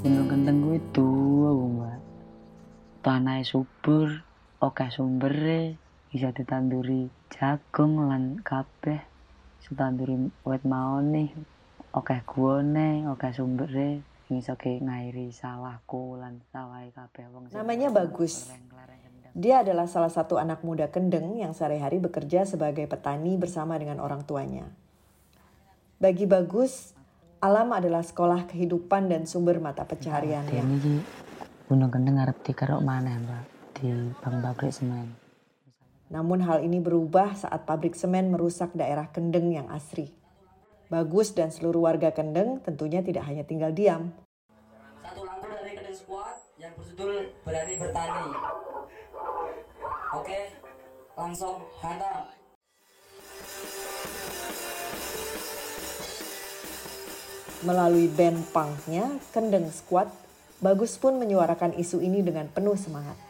Gunung Kendeng kuwi tuwa, Mbak. Tanahe subur, akeh sumbere, bisa ditanduri jagung lan kabeh setanduri wit maone, akeh guwane, akeh sumbere, iso ge ngairi sawahku lan sawahe kabeh wong. Namanya Bagus. Dia adalah salah satu anak muda Kendeng yang sehari-hari bekerja sebagai petani bersama dengan orang tuanya. Bagi Bagus, alam adalah sekolah kehidupan dan sumber mata pencahariannya. Dene iki Gunung Kendeng arep dikeruk maneh, Mbak, di Bang Pabrik Semen. Namun hal ini berubah saat pabrik semen merusak daerah Kendeng yang asri. Bagus dan seluruh warga Kendeng tentunya tidak hanya tinggal diam. Satu lampu dari Kendeng Squad yang berjudul Berani Bertani. Oke, langsung hantam. Melalui band punknya, Kendeng Squad, Bagus pun menyuarakan isu ini dengan penuh semangat.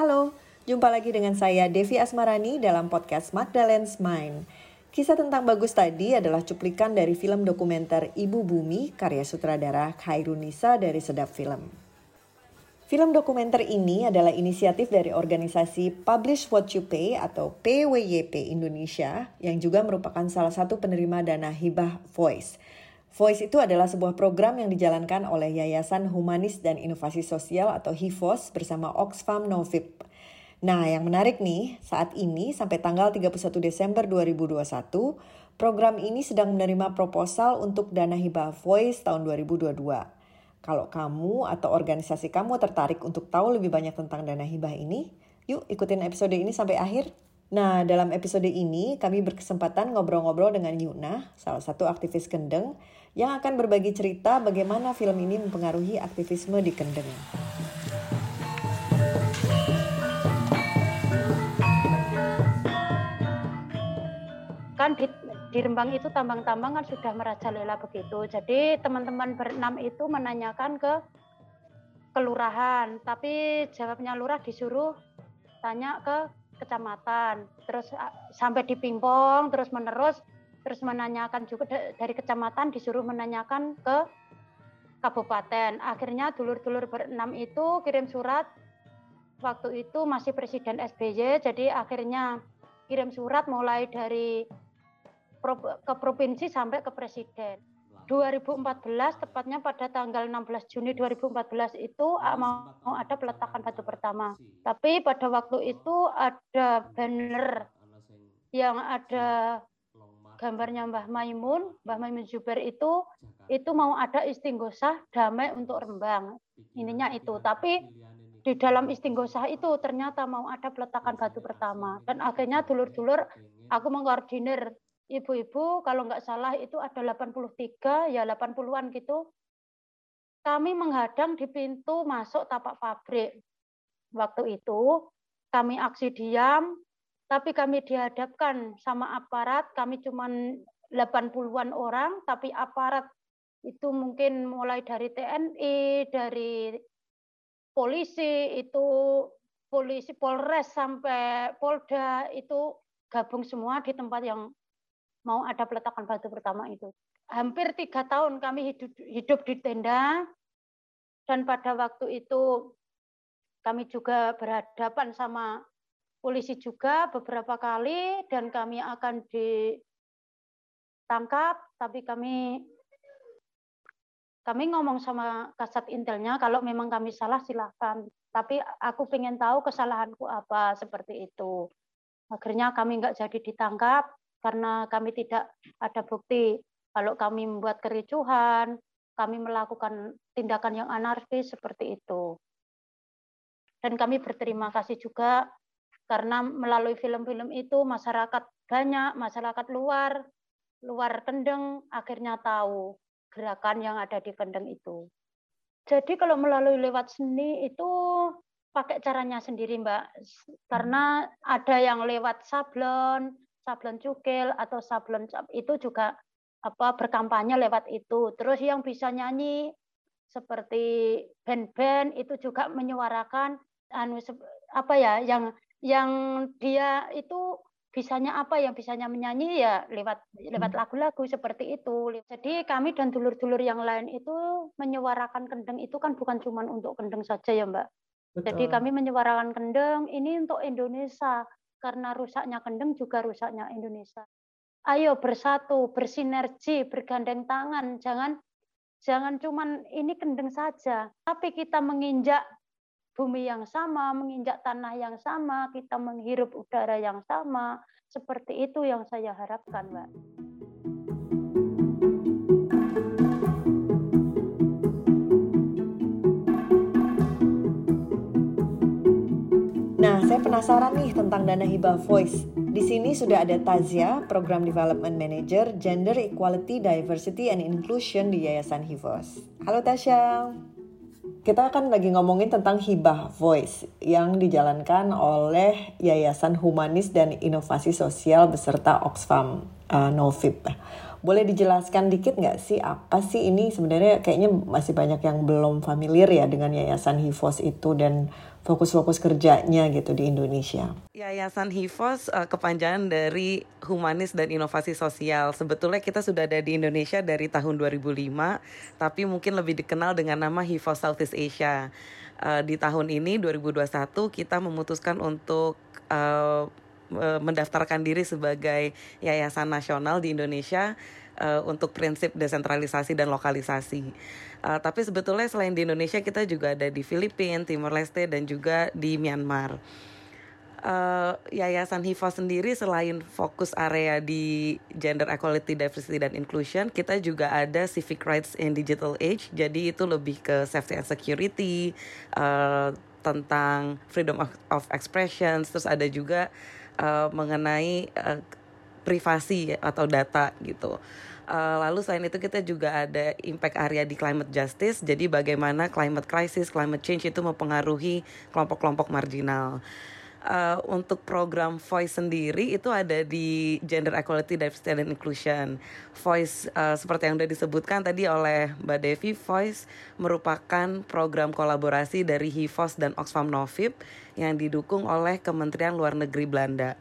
Halo, jumpa lagi dengan saya Devi Asmarani dalam podcast Magdalene's Mind. Kisah tentang Bagus tadi adalah cuplikan dari film dokumenter Ibu Bumi karya sutradara Khairunisa dari Sedap Film. Film dokumenter ini adalah inisiatif dari organisasi Publish What You Pay atau PWYP Indonesia yang juga merupakan salah satu penerima dana hibah Voice. Voice itu adalah sebuah program yang dijalankan oleh Yayasan Humanis dan Inovasi Sosial atau HIVOS bersama Oxfam Novib. Nah, yang menarik nih, saat ini sampai tanggal 31 Desember 2021, program ini sedang menerima proposal untuk dana hibah Voice tahun 2022. Kalau kamu atau organisasi kamu tertarik untuk tahu lebih banyak tentang dana hibah ini, yuk ikutin episode ini sampai akhir. Nah, dalam episode ini kami berkesempatan ngobrol-ngobrol dengan Yuna, salah satu aktivis Kendeng, yang akan berbagi cerita bagaimana film ini mempengaruhi aktivisme di Kendeng. kan di, Rembang itu tambang-tambang kan sudah merajalela begitu. Jadi teman-teman berenam itu menanyakan ke kelurahan, tapi jawabnya lurah disuruh tanya ke kecamatan. Terus sampai di pingpong terus menerus terus menanyakan juga dari kecamatan disuruh menanyakan ke kabupaten. Akhirnya dulur-dulur berenam itu kirim surat waktu itu masih Presiden SBY, jadi akhirnya kirim surat mulai dari ke provinsi sampai ke presiden. 2014 tepatnya pada tanggal 16 Juni 2014 itu mau, mau ada peletakan batu pertama. Tapi pada waktu itu ada banner yang ada gambarnya Mbah Maimun, Mbah Maimun Zuber itu itu mau ada istighosah damai untuk Rembang. Ininya itu. Tapi di dalam istighosah itu ternyata mau ada peletakan batu pertama dan akhirnya dulur-dulur aku mengkoordinir ibu-ibu kalau nggak salah itu ada 83 ya 80-an gitu. Kami menghadang di pintu masuk tapak pabrik. Waktu itu kami aksi diam tapi kami dihadapkan sama aparat. Kami cuma 80-an orang tapi aparat itu mungkin mulai dari TNI dari polisi itu polisi Polres sampai Polda itu gabung semua di tempat yang mau ada peletakan batu pertama itu. Hampir tiga tahun kami hidup, hidup di tenda, dan pada waktu itu kami juga berhadapan sama polisi juga beberapa kali, dan kami akan ditangkap, tapi kami kami ngomong sama kasat intelnya kalau memang kami salah silahkan. Tapi aku pengen tahu kesalahanku apa seperti itu. Akhirnya kami nggak jadi ditangkap karena kami tidak ada bukti kalau kami membuat kericuhan, kami melakukan tindakan yang anarkis seperti itu. Dan kami berterima kasih juga karena melalui film-film itu masyarakat banyak, masyarakat luar, luar Kendeng akhirnya tahu gerakan yang ada di Kendeng itu. Jadi kalau melalui lewat seni itu pakai caranya sendiri Mbak, karena ada yang lewat sablon, sablon cukil atau sablon itu juga apa berkampanye lewat itu. Terus yang bisa nyanyi seperti band-band itu juga menyuarakan anu apa ya yang yang dia itu bisanya apa yang bisanya menyanyi ya lewat lewat hmm. lagu-lagu seperti itu. Jadi kami dan dulur-dulur yang lain itu menyuarakan kendeng itu kan bukan cuma untuk kendeng saja ya Mbak. Betul. Jadi kami menyuarakan kendeng ini untuk Indonesia karena rusaknya kendeng juga rusaknya Indonesia. Ayo bersatu, bersinergi, bergandeng tangan, jangan jangan cuman ini kendeng saja, tapi kita menginjak bumi yang sama, menginjak tanah yang sama, kita menghirup udara yang sama. Seperti itu yang saya harapkan, Mbak. Saya penasaran nih tentang dana hibah voice. Di sini sudah ada Tazia, Program Development Manager Gender Equality, Diversity and Inclusion di Yayasan Hivos. Halo Tasya kita akan lagi ngomongin tentang hibah voice yang dijalankan oleh Yayasan Humanis dan Inovasi Sosial beserta Oxfam uh, Novib. Boleh dijelaskan dikit nggak sih apa sih ini sebenarnya kayaknya masih banyak yang belum familiar ya dengan Yayasan Hivos itu dan fokus-fokus kerjanya gitu di Indonesia. Yayasan HIVOS uh, kepanjangan dari Humanis dan Inovasi Sosial. Sebetulnya kita sudah ada di Indonesia dari tahun 2005, tapi mungkin lebih dikenal dengan nama HIVOS Southeast Asia. Uh, di tahun ini 2021 kita memutuskan untuk uh, mendaftarkan diri sebagai yayasan nasional di Indonesia uh, untuk prinsip desentralisasi dan lokalisasi. Uh, tapi sebetulnya selain di Indonesia kita juga ada di Filipina, Timor Leste dan juga di Myanmar. Uh, Yayasan HIFA sendiri selain fokus area di gender equality, diversity dan inclusion, kita juga ada civic rights in digital age. Jadi itu lebih ke safety and security, uh, tentang freedom of, of expression, terus ada juga uh, mengenai uh, privasi atau data gitu. Uh, lalu selain itu kita juga ada impact area di climate justice. Jadi bagaimana climate crisis, climate change itu mempengaruhi kelompok-kelompok marginal. Uh, untuk program Voice sendiri itu ada di Gender Equality, Diversity and Inclusion. Voice uh, seperti yang sudah disebutkan tadi oleh Mbak Devi, Voice merupakan program kolaborasi dari HIVOS dan Oxfam Novib yang didukung oleh Kementerian Luar Negeri Belanda.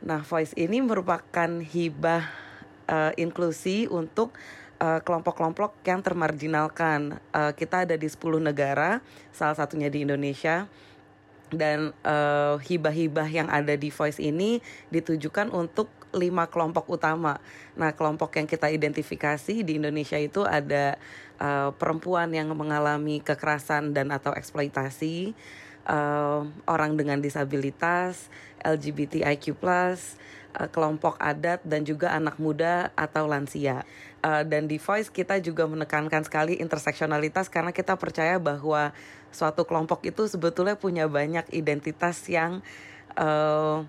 Nah, Voice ini merupakan hibah uh, inklusi untuk eh, kelompok-kelompok uh, yang termarginalkan. Uh, kita ada di 10 negara, salah satunya di Indonesia. Dan hibah-hibah yang ada di Voice ini ditujukan untuk lima kelompok utama. Nah, kelompok yang kita identifikasi di Indonesia itu ada uh, perempuan yang mengalami kekerasan dan atau eksploitasi, uh, orang dengan disabilitas, LGBTIQ+, kelompok adat dan juga anak muda atau lansia. Uh, dan di Voice kita juga menekankan sekali interseksionalitas karena kita percaya bahwa suatu kelompok itu sebetulnya punya banyak identitas yang uh,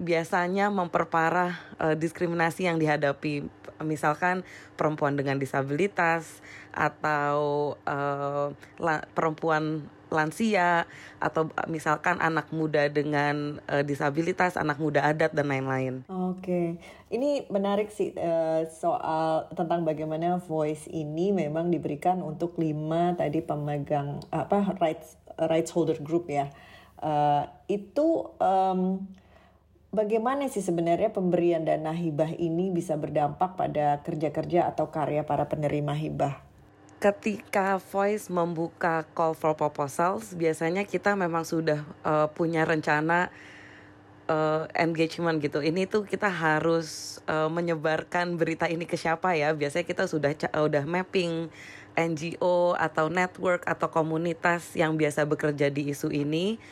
biasanya memperparah uh, diskriminasi yang dihadapi misalkan perempuan dengan disabilitas atau uh, perempuan lansia atau eh, misalkan anak muda dengan uh, disabilitas, anak muda adat dan lain-lain. Oke, ini menarik sih uh, soal tentang bagaimana voice ini memang diberikan untuk lima tadi pemegang apa rights rights holder group ya. Uh, itu um, bagaimana sih sebenarnya pemberian dana hibah ini bisa berdampak pada kerja-kerja atau karya para penerima hibah? Ketika Voice membuka call for proposals, biasanya kita memang sudah uh, punya rencana uh, engagement gitu. Ini tuh kita harus uh, menyebarkan berita ini ke siapa ya? Biasanya kita sudah uh, udah mapping NGO atau network atau komunitas yang biasa bekerja di isu ini.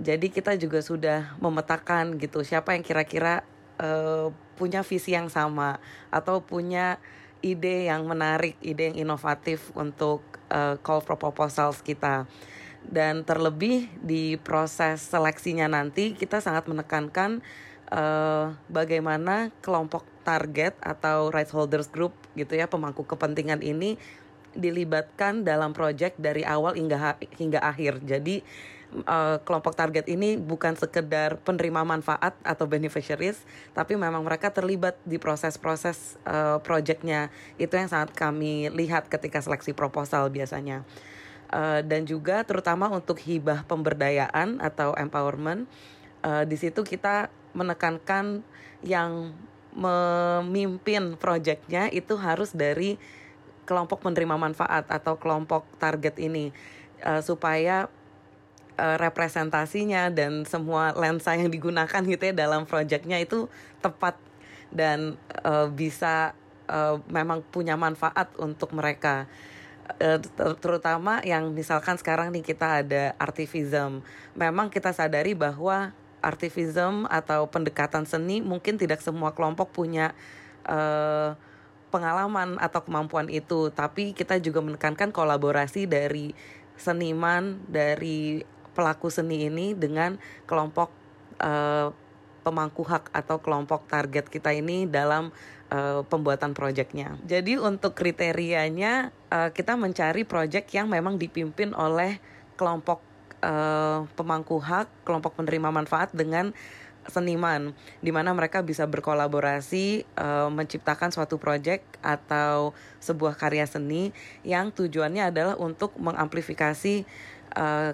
Jadi kita juga sudah memetakan gitu siapa yang kira-kira uh, punya visi yang sama atau punya ide yang menarik, ide yang inovatif untuk uh, call for proposals kita. Dan terlebih di proses seleksinya nanti kita sangat menekankan uh, bagaimana kelompok target atau rights holders group gitu ya pemangku kepentingan ini dilibatkan dalam proyek dari awal hingga hingga akhir. Jadi uh, kelompok target ini bukan sekedar penerima manfaat atau beneficiaries, tapi memang mereka terlibat di proses-proses uh, projectnya. Itu yang sangat kami lihat ketika seleksi proposal biasanya. uh, dan juga terutama untuk hibah pemberdayaan atau empowerment uh, di situ kita menekankan yang memimpin proyeknya itu harus dari kelompok penerima manfaat atau kelompok target ini uh, supaya uh, representasinya dan semua lensa yang digunakan gitu ya dalam proyeknya itu tepat dan uh, bisa uh, memang punya manfaat untuk mereka. Terutama yang misalkan sekarang nih kita ada artivism. Memang kita sadari bahwa artivism atau pendekatan seni mungkin tidak semua kelompok punya uh, pengalaman atau kemampuan itu. Tapi kita juga menekankan kolaborasi dari seniman dari pelaku seni ini dengan kelompok uh, pemangku hak atau kelompok target kita ini dalam uh, pembuatan proyeknya. Jadi untuk kriterianya uh, kita mencari proyek yang memang dipimpin oleh kelompok uh, pemangku hak, kelompok penerima manfaat dengan seniman di mana mereka bisa berkolaborasi uh, menciptakan suatu proyek atau sebuah karya seni yang tujuannya adalah untuk mengamplifikasi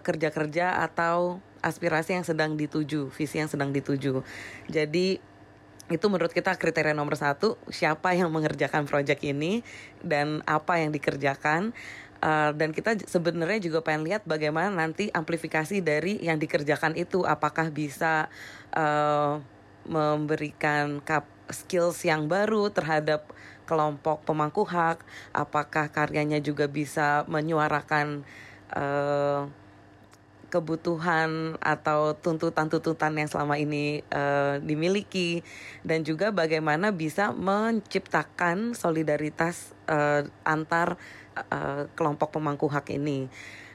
kerja-kerja uh, atau aspirasi yang sedang dituju, visi yang sedang dituju. Jadi itu menurut kita kriteria nomor satu siapa yang mengerjakan proyek ini dan apa yang dikerjakan. Uh, dan kita sebenarnya juga pengen lihat bagaimana nanti amplifikasi dari yang dikerjakan itu. Apakah bisa uh, memberikan kap skills yang baru terhadap kelompok pemangku hak? Apakah karyanya juga bisa menyuarakan uh, kebutuhan atau tuntutan-tuntutan yang selama ini uh, dimiliki dan juga bagaimana bisa menciptakan solidaritas uh, antar uh, kelompok pemangku hak ini.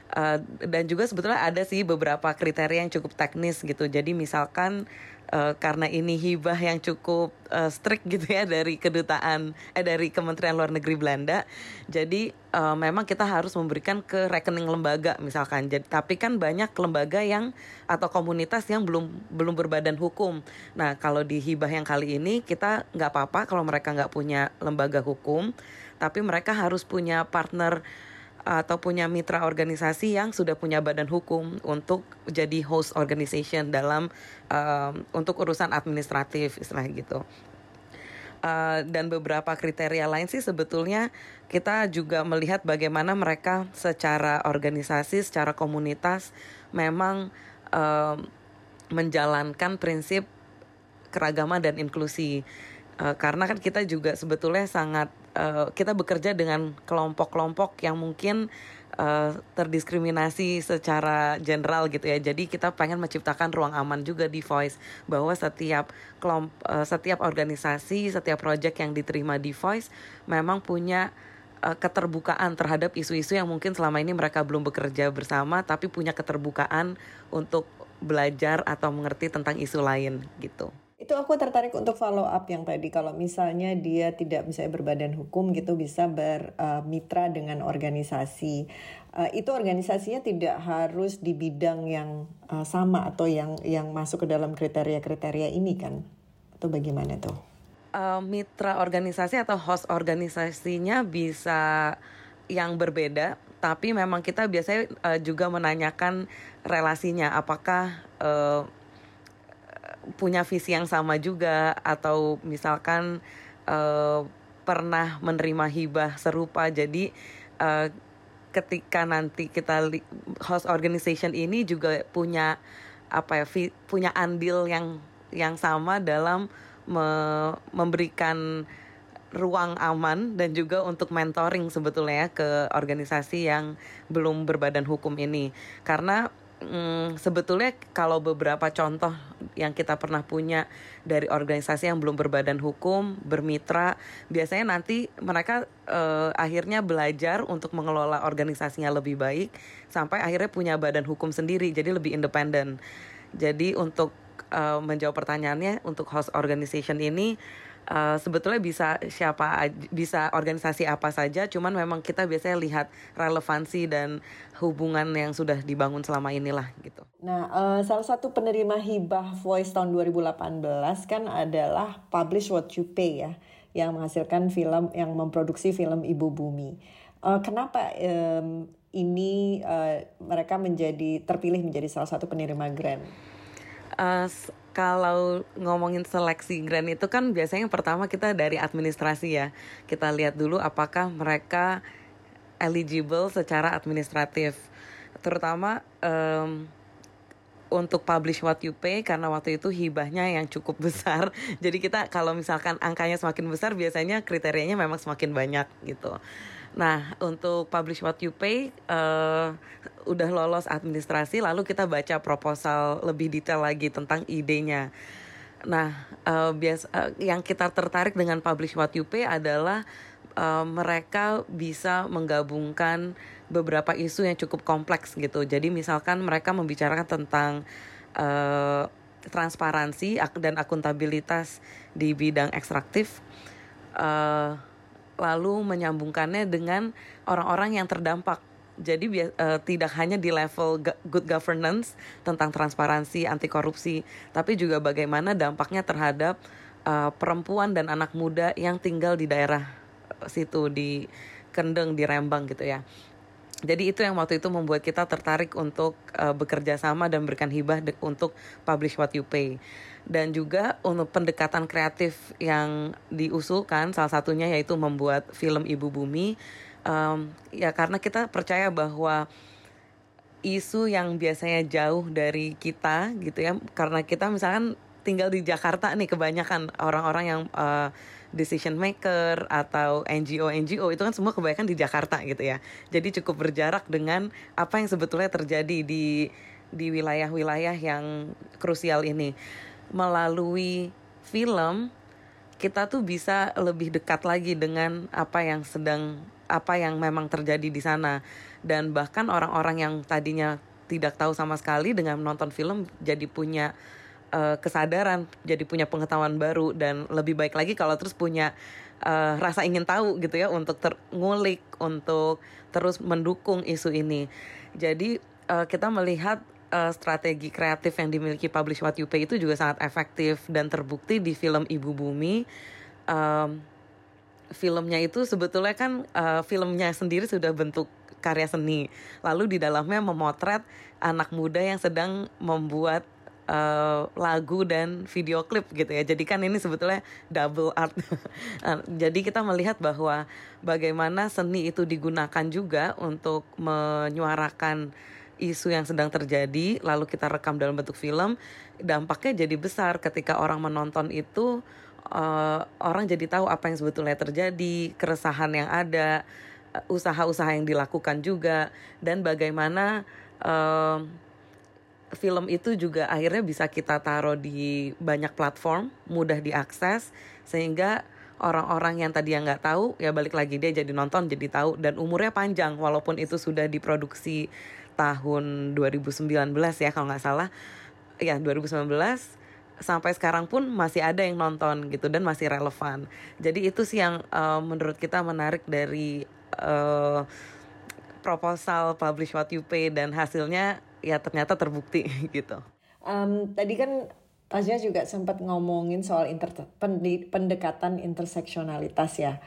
Uh, dan juga sebetulnya ada sih beberapa kriteria yang cukup teknis gitu. Jadi misalkan uh, karena ini hibah yang cukup uh, strict gitu ya dari kedutaan eh dari Kementerian Luar Negeri Belanda. Jadi uh, memang kita harus memberikan ke rekening lembaga misalkan. Jadi tapi kan banyak lembaga yang atau komunitas yang belum belum berbadan hukum. Nah kalau di hibah yang kali ini kita nggak apa-apa kalau mereka nggak punya lembaga hukum, tapi mereka harus punya partner atau punya mitra organisasi yang sudah punya badan hukum untuk jadi host organization dalam um, untuk urusan administratif istilah gitu. Uh, dan beberapa kriteria lain sih sebetulnya kita juga melihat bagaimana mereka secara organisasi, secara komunitas memang uh, menjalankan prinsip keragaman dan inklusi. Uh, karena kan kita juga sebetulnya sangat uh, kita bekerja dengan kelompok-kelompok yang mungkin uh, terdiskriminasi secara general gitu ya. Jadi kita pengen menciptakan ruang aman juga di Voice bahwa setiap kelomp uh, setiap organisasi, setiap project yang diterima di Voice memang punya keterbukaan terhadap isu-isu yang mungkin selama ini mereka belum bekerja bersama tapi punya keterbukaan untuk belajar atau mengerti tentang isu lain gitu. Itu aku tertarik untuk follow up yang tadi kalau misalnya dia tidak misalnya berbadan hukum gitu bisa bermitra uh, dengan organisasi. Uh, itu organisasinya tidak harus di bidang yang uh, sama atau yang yang masuk ke dalam kriteria-kriteria ini kan? Atau bagaimana tuh? Uh, mitra organisasi atau host organisasinya bisa yang berbeda, tapi memang kita biasanya uh, juga menanyakan relasinya apakah uh, punya visi yang sama juga atau misalkan uh, pernah menerima hibah serupa. Jadi uh, ketika nanti kita host organization ini juga punya apa ya punya andil yang yang sama dalam me, memberikan ruang aman dan juga untuk mentoring sebetulnya ya ke organisasi yang belum berbadan hukum ini. Karena hmm, sebetulnya kalau beberapa contoh yang kita pernah punya dari organisasi yang belum berbadan hukum bermitra biasanya nanti mereka uh, akhirnya belajar untuk mengelola organisasinya lebih baik sampai akhirnya punya badan hukum sendiri jadi lebih independen. Jadi untuk uh, menjawab pertanyaannya untuk host organization ini uh, sebetulnya bisa siapa bisa organisasi apa saja cuman memang kita biasanya lihat relevansi dan hubungan yang sudah dibangun selama inilah gitu. Nah, uh, salah satu penerima hibah Voice tahun 2018 kan adalah Publish What You Pay ya, yang menghasilkan film yang memproduksi film Ibu Bumi. Uh, kenapa um, ini uh, mereka menjadi terpilih menjadi salah satu penerima grant? Uh, kalau ngomongin seleksi grant itu kan biasanya yang pertama kita dari administrasi ya. Kita lihat dulu apakah mereka eligible secara administratif. Terutama um, untuk publish what you pay karena waktu itu hibahnya yang cukup besar. Jadi kita kalau misalkan angkanya semakin besar biasanya kriterianya memang semakin banyak gitu. Nah, untuk publish what you pay uh, udah lolos administrasi lalu kita baca proposal lebih detail lagi tentang idenya. Nah, uh, bias uh, yang kita tertarik dengan publish what you pay adalah uh, mereka bisa menggabungkan beberapa isu yang cukup kompleks gitu. Jadi misalkan mereka membicarakan tentang uh, transparansi dan akuntabilitas di bidang ekstraktif. Uh, lalu menyambungkannya dengan orang-orang yang terdampak. Jadi uh, tidak hanya di level good governance tentang transparansi, anti korupsi, tapi juga bagaimana dampaknya terhadap uh, perempuan dan anak muda yang tinggal di daerah situ di Kendeng di Rembang gitu ya. Jadi itu yang waktu itu membuat kita tertarik untuk uh, bekerja sama dan berikan hibah untuk publish what you pay. Dan juga untuk pendekatan kreatif yang diusulkan salah satunya yaitu membuat film Ibu Bumi um, ya karena kita percaya bahwa isu yang biasanya jauh dari kita gitu ya karena kita misalkan tinggal di Jakarta nih kebanyakan orang-orang yang uh, decision maker atau NGO NGO itu kan semua kebanyakan di Jakarta gitu ya. Jadi cukup berjarak dengan apa yang sebetulnya terjadi di di wilayah-wilayah yang krusial ini. Melalui film kita tuh bisa lebih dekat lagi dengan apa yang sedang apa yang memang terjadi di sana. Dan bahkan orang-orang yang tadinya tidak tahu sama sekali dengan menonton film jadi punya uh, kesadaran jadi punya pengetahuan baru dan lebih baik lagi kalau terus punya uh, rasa ingin tahu gitu ya untuk ngulik untuk terus mendukung isu ini jadi uh, kita melihat uh, strategi kreatif yang dimiliki Publish What You Pay itu juga sangat efektif dan terbukti di film Ibu Bumi. Um, filmnya itu sebetulnya kan uh, filmnya sendiri sudah bentuk karya seni. Lalu di dalamnya memotret anak muda yang sedang membuat uh, lagu dan video klip gitu ya. Jadi kan ini sebetulnya double art. Jadi kita melihat bahwa bagaimana seni itu digunakan juga untuk menyuarakan isu yang sedang terjadi lalu kita rekam dalam bentuk film dampaknya jadi besar ketika orang menonton itu uh, orang jadi tahu apa yang sebetulnya terjadi keresahan yang ada eh, usaha-usaha yang dilakukan juga dan bagaimana uh, film itu juga akhirnya bisa kita taruh di banyak platform mudah diakses sehingga orang-orang yang tadi yang nggak tahu ya balik lagi dia jadi nonton jadi tahu dan umurnya panjang walaupun itu sudah diproduksi tahun 2019 ya kalau nggak salah. Ya 2019 sampai sekarang pun masih ada yang nonton gitu dan masih relevan. Jadi itu sih yang uh, menurut kita menarik dari uh, proposal publish what you pay dan hasilnya ya ternyata terbukti gitu. Um, tadi kan Tasya juga sempat ngomongin soal inter pendekatan interseksionalitas ya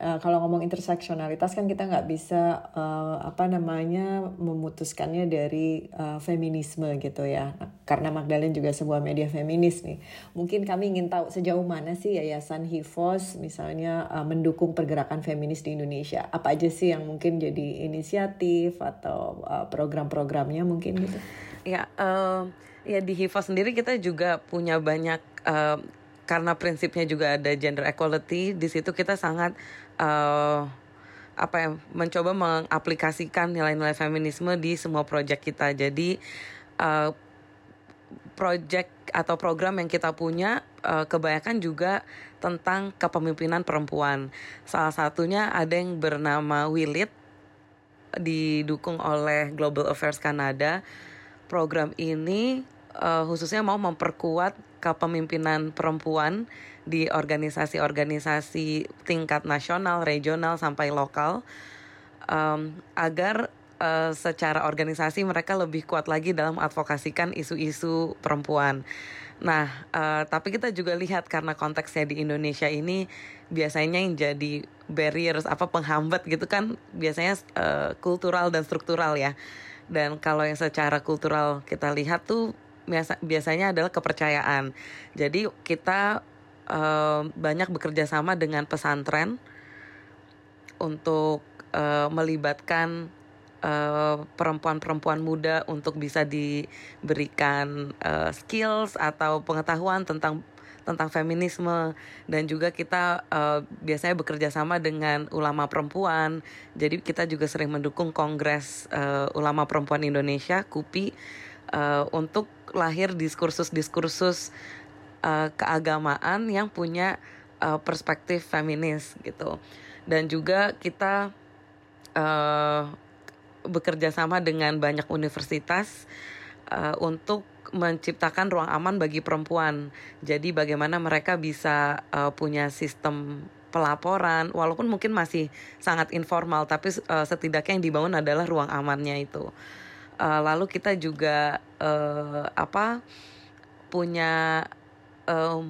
uh, kalau ngomong interseksionalitas kan kita nggak bisa uh, apa namanya memutuskannya dari uh, feminisme gitu ya. Karena Magdalene juga sebuah media feminis nih. Mungkin kami ingin tahu sejauh mana sih yayasan Hifos misalnya uh, mendukung pergerakan feminis di Indonesia? Apa aja sih yang mungkin jadi inisiatif atau uh, program-programnya mungkin gitu? Ya uh, ya di Hifos sendiri kita juga punya banyak uh, karena prinsipnya juga ada gender equality di situ kita sangat uh, apa ya mencoba mengaplikasikan nilai-nilai feminisme di semua proyek kita. Jadi uh, project atau program yang kita punya uh, kebanyakan juga tentang kepemimpinan perempuan. Salah satunya ada yang bernama Wilit didukung oleh Global Affairs Kanada. Program ini uh, khususnya mau memperkuat kepemimpinan perempuan di organisasi-organisasi tingkat nasional, regional sampai lokal um, agar uh, secara organisasi mereka lebih kuat lagi dalam advokasikan isu-isu perempuan. Nah, uh, tapi kita juga lihat karena konteksnya di Indonesia ini biasanya yang jadi barriers apa penghambat gitu kan biasanya uh, kultural dan struktural ya. Dan kalau yang secara kultural kita lihat tuh biasa biasanya adalah kepercayaan. Jadi kita banyak bekerja sama dengan pesantren untuk uh, melibatkan Eh, perempuan-perempuan uh, muda untuk bisa diberikan uh, skills atau pengetahuan tentang tentang feminisme dan juga kita uh, biasanya bekerja sama dengan ulama perempuan. Jadi kita juga sering mendukung Kongres uh, Ulama Perempuan Indonesia (KUPI) uh, untuk lahir diskursus-diskursus uh, keagamaan yang punya uh, perspektif feminis gitu. Dan juga kita uh, bekerja sama dengan banyak universitas uh, untuk menciptakan ruang aman bagi perempuan. Jadi bagaimana mereka bisa uh, punya sistem pelaporan walaupun mungkin masih sangat informal tapi uh, setidaknya yang dibangun adalah ruang amannya itu. Uh, lalu kita juga uh, apa punya uh,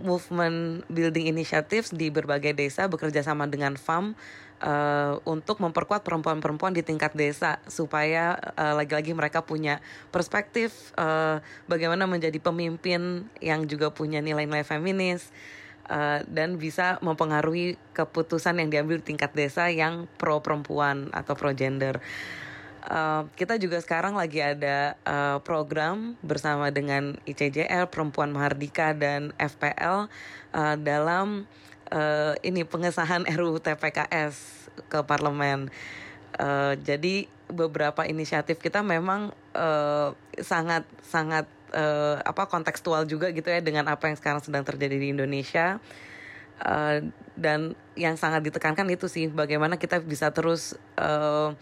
movement building initiatives di berbagai desa bekerja sama dengan FAM uh, untuk memperkuat perempuan-perempuan di tingkat desa supaya uh, lagi-lagi mereka punya perspektif uh, bagaimana menjadi pemimpin yang juga punya nilai-nilai feminis uh, dan bisa mempengaruhi keputusan yang diambil di tingkat desa yang pro perempuan atau pro gender. Uh, kita juga sekarang lagi ada uh, program bersama dengan ICJL, Perempuan Mahardika dan FPL uh, dalam uh, ini pengesahan RUU TPKS ke parlemen. Uh, jadi beberapa inisiatif kita memang uh, sangat sangat uh, apa kontekstual juga gitu ya dengan apa yang sekarang sedang terjadi di Indonesia. Uh, dan yang sangat ditekankan itu sih bagaimana kita bisa terus uh,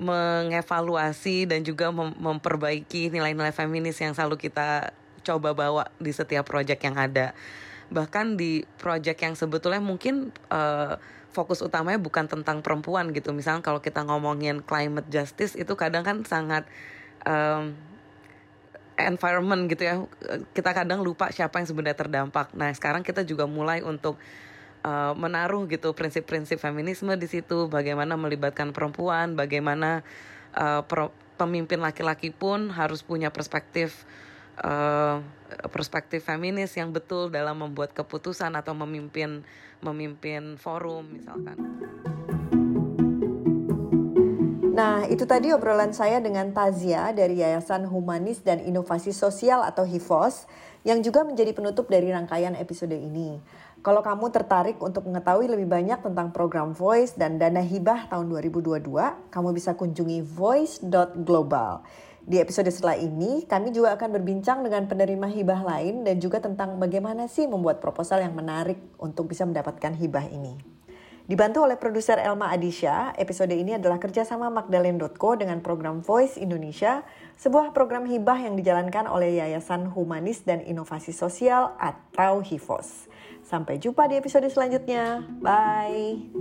mengevaluasi dan juga mem memperbaiki nilai-nilai feminis yang selalu kita coba bawa di setiap proyek yang ada. Bahkan di project yang sebetulnya mungkin uh, fokus utamanya bukan tentang perempuan gitu. Misalnya kalau kita ngomongin climate justice itu kadang kan sangat um, environment gitu ya. Kita kadang lupa siapa yang sebenarnya terdampak. Nah sekarang kita juga mulai untuk uh, menaruh gitu prinsip-prinsip feminisme di situ bagaimana melibatkan perempuan bagaimana uh, pemimpin laki-laki pun harus punya perspektif uh, perspektif feminis yang betul dalam membuat keputusan atau memimpin memimpin forum misalkan. Nah, itu tadi obrolan saya dengan Tazia dari Yayasan Humanis dan Inovasi Sosial atau HIFOS yang juga menjadi penutup dari rangkaian episode ini. Kalau kamu tertarik untuk mengetahui lebih banyak tentang program Voice dan dana hibah tahun 2022, kamu bisa kunjungi voice.global. Di episode setelah ini, kami juga akan berbincang dengan penerima hibah lain dan juga tentang bagaimana sih membuat proposal yang menarik untuk bisa mendapatkan hibah ini. Dibantu oleh produser Elma Adisha, episode ini adalah kerjasama Magdalene.co dengan program Voice Indonesia, sebuah program hibah yang dijalankan oleh Yayasan Humanis dan Inovasi Sosial atau HIFOS. Sampai jumpa di episode selanjutnya. Bye.